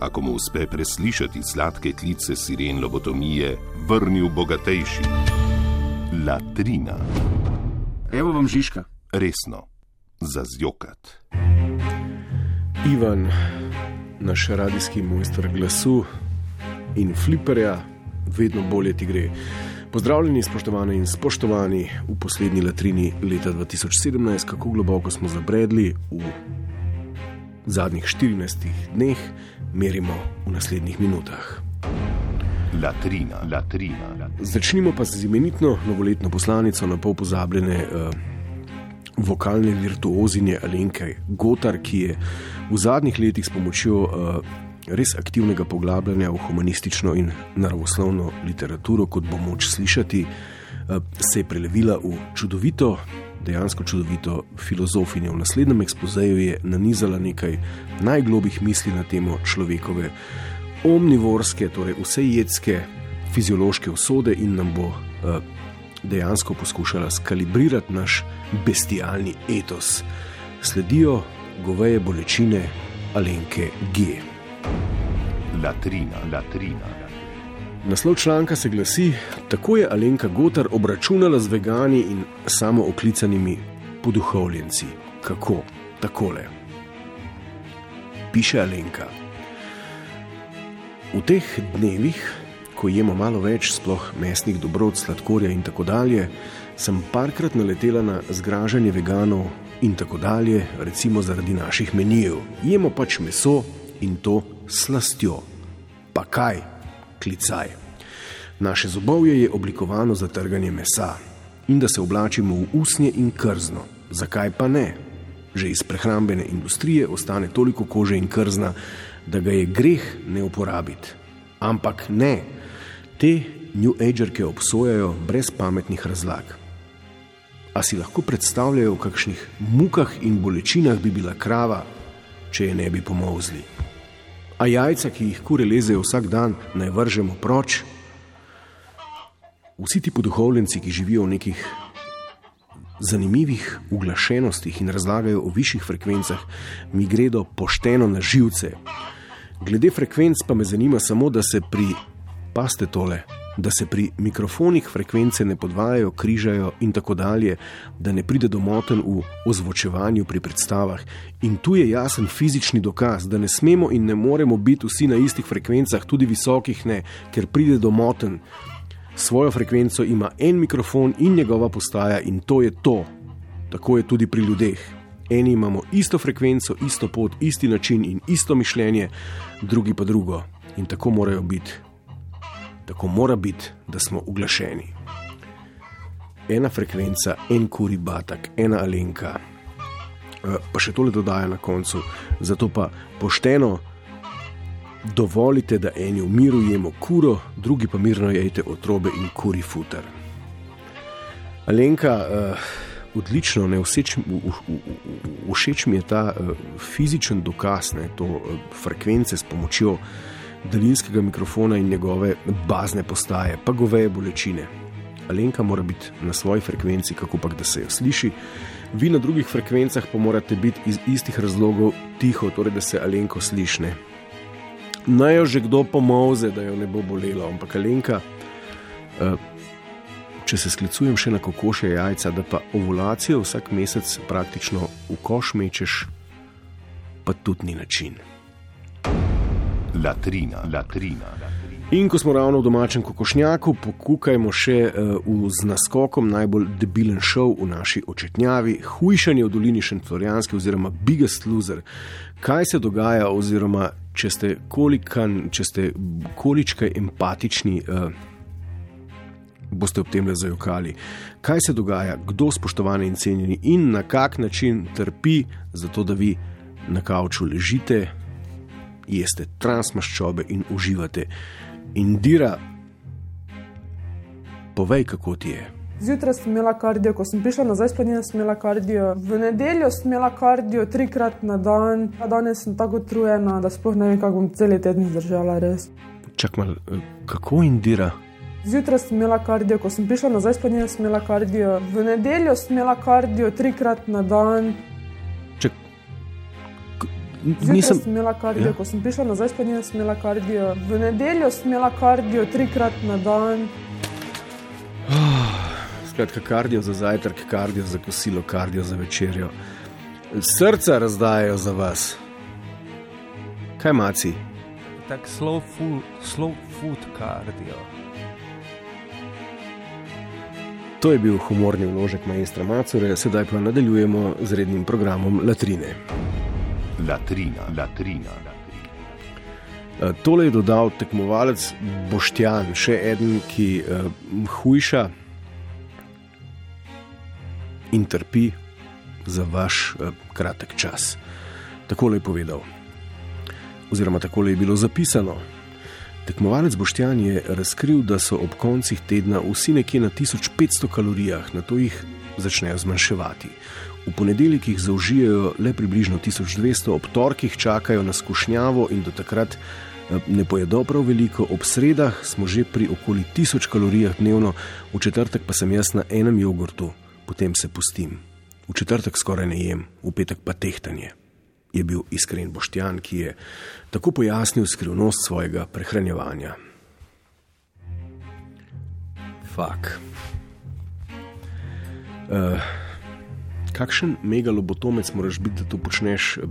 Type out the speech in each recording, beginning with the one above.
ako mu uspe preslišati sladke klice siren lobotomije, vrnil bogatejši. Latrina, Evo vam Žižka. resno, za zjokat. Ivan, naš radijski mojster glasu in fliperja, vedno bolje ti gre. Pozdravljeni, spoštovane in spoštovani v poslednji latrini leta 2017, kako globoko smo zabredli v zadnjih 14 dneh, merimo v naslednjih minutah. Latrina, latrina, latrina. Začnimo pa z imenitno novoletno poslanico na pol pozabljene uh, vokalne virtuozinje Alenke Gotar, ki je v zadnjih letih s pomočjo uh, res aktivnega poglabljanja v humanistično in naravoslovno literaturo, kot bo moč slišati, uh, se je prelevila v čudovito. Dejansko čudovito filozofinjo. V naslednjem ekspozeju je nanizala nekaj najglobjih misli na temo človekove omnivorske, torej vsejedske fiziološke usode in nam bo uh, dejansko poskušala skalibrirati naš bestialni etos. Sledijo goveje bolečine Alenke G. Latrina, latrina. Naslov članka se glasi: Tako je Alenka Gotar obračunala z vegani in samo oklicanimi poduhovljenci. Kako? Takole. Piše Alenka. V teh dnevih, ko jemo malo več, sploh mesnih dobrot, sladkorja in tako dalje, sem parkrat naletela na zgražanje veganov in tako dalje, recimo zaradi naših menijev. Jemo pač meso in to slastjo. Pa kaj, klicaj. Naše zobovje je oblikovano za trganje mesa in da se oblačimo v usnje in krzno. Zakaj pa ne? Že iz prehrambene industrije ostane toliko kože in krzna, da ga je greh ne uporabiti. Ampak ne, te New Agerke obsojajo brez pametnih razlag. A si lahko predstavljajo, v kakšnih mukah in bolečinah bi bila krava, če je ne bi pomozli. A jajca, ki jih kure lezejo vsak dan, naj vržemo proč. Vsi ti poduhovljenci, ki živijo v nekih zanimivih uglašenostih in razlagajo o višjih frekvencah, mi gredo pošteno na živce. Glede frekvenc pa me zanima samo, da se pri, paste tole, da se pri mikrofonih frekvence ne podvajajo, križajo in tako dalje, da ne pride do moten v ozvočevanju pri predstavah. In tu je jasen fizični dokaz, da ne smemo in ne moremo biti vsi na istih frekvencah, tudi visokih ne, ker pride do moten. Svojo frekvenco ima en mikrofon in njegova postaja, in to je to. Tako je tudi pri ljudeh. Eni imamo isto frekvenco, isto pot, isti način in isto mišljenje, drugi pa drugo. In tako morajo biti. Tako mora biti, da smo uglašeni. Ena frekvenca, en kuri batak, ena alenka. Eh, Pa še tole dodaja na koncu. Zato pa pošteno dovolite, da eni v miru jemo kuro, drugi pa mirno jejte otrobe in kuri futer. Alenka, uh, odlično, ne, všeč, všeč mi je ta uh, fizičen dokaz, ne, to uh, frekvence s pomočjo daljinskega mikrofona in njegove bazne postaje, pa goveje bolečine. Alenka mora biti na svoji frekvenci, kako pa da se jo sliši. Vi na drugih frekvencah pa morate biti iz istih razlogov tiho, torej da se Alenko slišne. Naj jo že kdo pomoze, da jo ne bo bolelo, ampak Alenka, uh, če se sklicujem še na kokoše jajca, da pa ovulacijo vsak mesec praktično v koš mečeš, pa tudi ni način. Latrina, latrina. In ko smo ravno v domačem kokošnjaku, pokukajmo še uh, z naskokom najbolj debilen šov v naši očetnjavi, hujšanje v dolini Šentflorijanske oziroma Biggest Loser. Kaj se dogaja, oziroma če ste, kolikan, če ste količkaj empatični, uh, boste ob tem le zajokali. Kaj se dogaja, kdo spoštovani in cenjeni in na kak način trpi, zato da vi na kavču ležite, jeste transmaščobe in uživate. Indira povej, kako ti je. Zjutraj sem imela kardio, ko sem prišla nazaj, sploh nisem imela kardio. V nedeljo sem imela kardio trikrat na dan, a danes sem tako utrujena, da sploh ne vem, kako bom cel teden zdržala. Res. Čak mal, eh, kako indira? Zjutraj sem imela kardio, ko sem prišla nazaj, sploh nisem imela kardio. V nedeljo sem imela kardio trikrat na dan. Zjutraj nisem. sem imela kardio, Ja. ko sem prišla nazaj, sploh nisem imela kardio. V nedeljo sem imela kardio trikrat na dan. Skratka, kardio za zajtrk, kardio za kosilo, kardio za večerjo. Srca razdajajo za vas. Kaj maci? Tak slow food, slow food cardio. To je bil humorni vložek majstra Macure, sedaj pa nadaljujemo z rednim programom Latrine. Latrina, latrina. Eh, Tole je dodal tekmovalec Boštjan, še en, ki uh, hujša in trpi za vaš uh, kratek čas. Takole je povedal, oziroma takole je bilo zapisano. Tekmovalec Boštjan je razkril, da so ob koncih tedna vsi nekje na 1500 kalorijah, na to jih začnejo zmanjševati. V ponedeljek jih zaužijajo le približno 1200, ob torkih čakajo na skušnjavo in do takrat eh, ne pojedo prav veliko, ob sredah smo že pri okoli 1000 kalorijah dnevno, v četrtek pa sem jaz na enem jogurtu, potem se pustim. V četrtek skoraj ne jem, v petek pa tehtanje je bil iskren Boštjan, ki je tako pojasnil skrivnost svojega prehranjevanja. Fak. Uh, kakšen megalobotomec moraš biti, da to počneš, eh,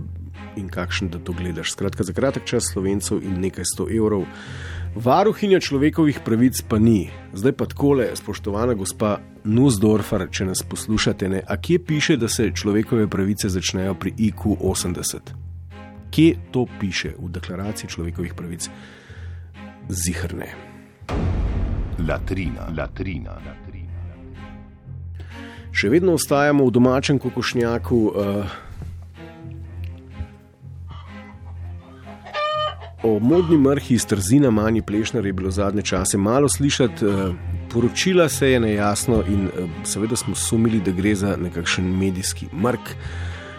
in kakšen, da to gledaš? Skratka, za kratek čas slovencev in nekaj sto evrov. Varuhinja človekovih pravic pa ni. Zdaj pa takole, spoštovana gospa Nusdorfer, če nas poslušate, ne? a kje piše, da se človekove pravice začnejo pri IQ 80? Kje to piše v deklaraciji človekovih pravic? Zihrne. Latrina, latrina, latrina. Še vedno ostajamo v domačem kokošnjaku. Uh, o modni mrhi iz Trzina, manji plešnar, je bilo zadnje čase malo slišati. Uh, poročila se je nejasno in uh, seveda smo sumili, da gre za nekakšen medijski mrk.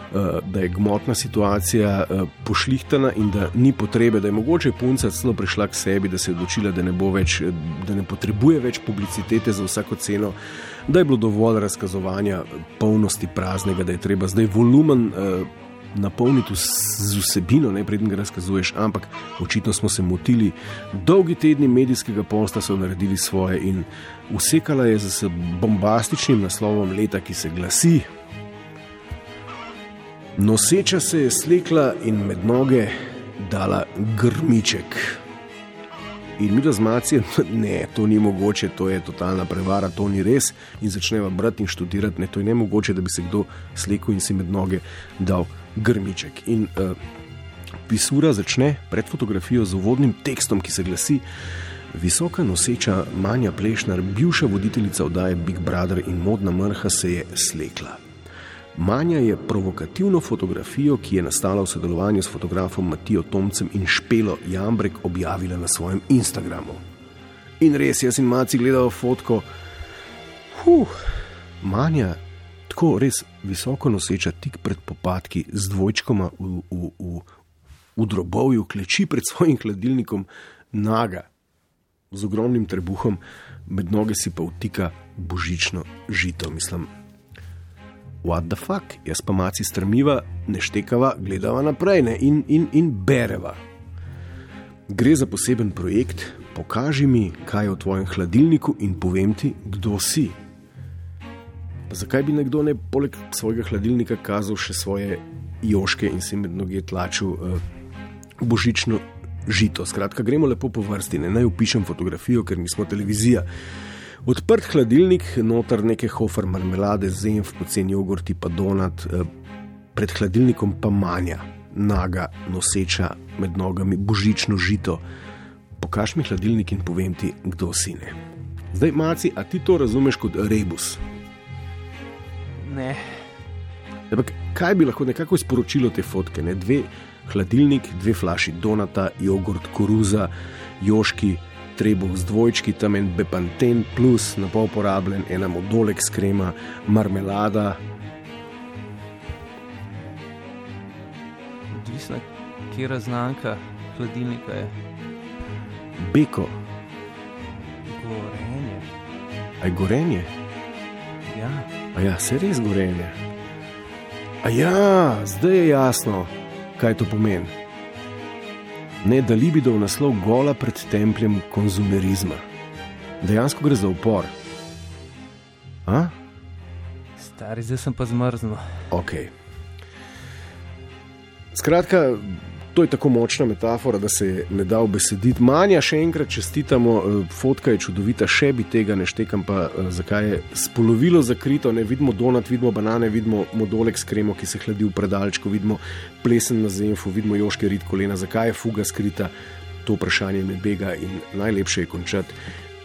Uh, da je gmotna situacija uh, pošlihtana in da ni potrebe, da je mogoče punca celo prišla k sebi, da se je odločila, da ne, več, eh, da ne potrebuje več publicitete za vsako ceno, da je bilo dovolj razkazovanja polnosti praznega, da je treba zdaj volumen napolniti z vsebino, ne preden ga razkazuješ. Ampak očitno smo se motili. Dolgi tedni medijskega posta so naredili svoje in usekala je z bombastičnim naslovom leta, ki se glasi. Noseča se je slekla in med noge dala grmiček. In mi razmaci, ne, to ni mogoče, to je totalna prevara, to ni res. In začneva brati in študirati, ne, to je ne mogoče, da bi se kdo slekel in si med noge dal grmiček. In uh, pisura začne pred fotografijo z uvodnim tekstom, ki se glasi: Visoka noseča Manja Plešnar, bivša voditeljica oddaje Big Brother in modna mrha, se je slekla. Manja je provokativno fotografijo, ki je nastala v sodelovanju s fotografom Matijo Tomcem in Špelo Jambrek, objavila na svojem Instagramu. In res, jaz in Maci gledamo fotko. Huh, Manja, tako res visoko noseča, tik pred popadki, z dvojčkoma v, v, v, v drobovju, kleči pred svojim hladilnikom, naga, z ogromnim trebuhom, med noge si pa vtika božično žito, mislim. What the fuck, jaz pa maci strmiva, ne štekava, gledava naprej ne? In, in, in bereva. Gre za poseben projekt, pokaži mi, kaj je v tvojem hladilniku in povem ti, kdo si. Pa zakaj bi nekdo ne poleg svojega hladilnika kazal še svoje joške in si med noge tlačil uh, božično žito? Skratka, gremo lepo po vrsti, ne naj upišem fotografijo, ker nismo televizija. Odprt hladilnik, noter neke hofer marmelade, zemlj, poceni jogurti, pa donat, eh, pred hladilnikom pa manja, naga, noseča med nogami, božično žito. Pokaž mi hladilnik in povem ti, kdo si ne. Zdaj, maci, a ti to razumeš kot rebus? Ne, Ampak kaj bi lahko nekako sporočilo te fotke? Ne? Dve hladilnik, dve flaši donata, jogurt, koruza, joški, trebuh z dvojčki, tam en bepanten plus, na pol porabljen, ena modolek s krema, marmelada. Odvisno, kje raznanka hladilnika je. Beko, Gorenje. aj gorenje. Ja, A ja, se res gorenje. A ja, zdaj je jasno, kaj to pomeni. Ne, da libido v naslov gola pred templjem konzumerizma. Dejansko gre za upor. A? stari, zdaj sem pa zmrznil. Ok. Skratka, to je tako močna metafora, da se je ne da obesediti. Manja, še enkrat čestitamo, eh, fotka je čudovita, še bi tega ne štekam, pa eh, zakaj je spolovilo zakrito, ne vidimo donat, vidimo banane, vidimo modolek s kremo, ki se hladi v predalčku, vidimo plesen na zemlju, vidimo joške rit kolena, zakaj je fuga skrita, to vprašanje me bega in najlepše je končati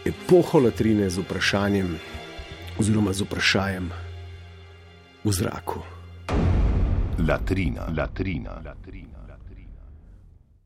epoho latrine z vprašanjem oziroma z vprašanjem v zraku. Latrina, latrina, latrina.